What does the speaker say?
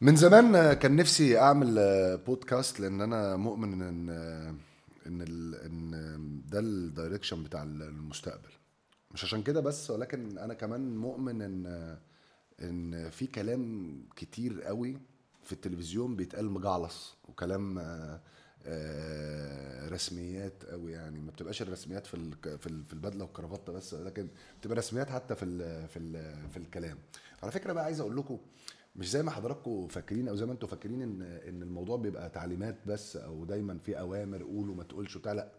من زمان كان نفسي أعمل بودكاست لأن أنا مؤمن إن إن إن ده الدايركشن بتاع المستقبل. مش عشان كده بس ولكن أنا كمان مؤمن إن إن في كلام كتير قوي في التلفزيون بيتقال مجعلص وكلام آه، آه، رسميات قوي يعني. ما بتبقاش الرسميات في في ال- في البدلة والكرافته بس لكن بتبقى رسميات حتى في في في الكلام. على فكرة بقى عايز أقول لكم مش زي ما حضراتكم فاكرين أو زي ما أنتم فاكرين ان إن الموضوع بيبقى تعليمات بس أو دايما في أوامر قول وما تقولش لأ.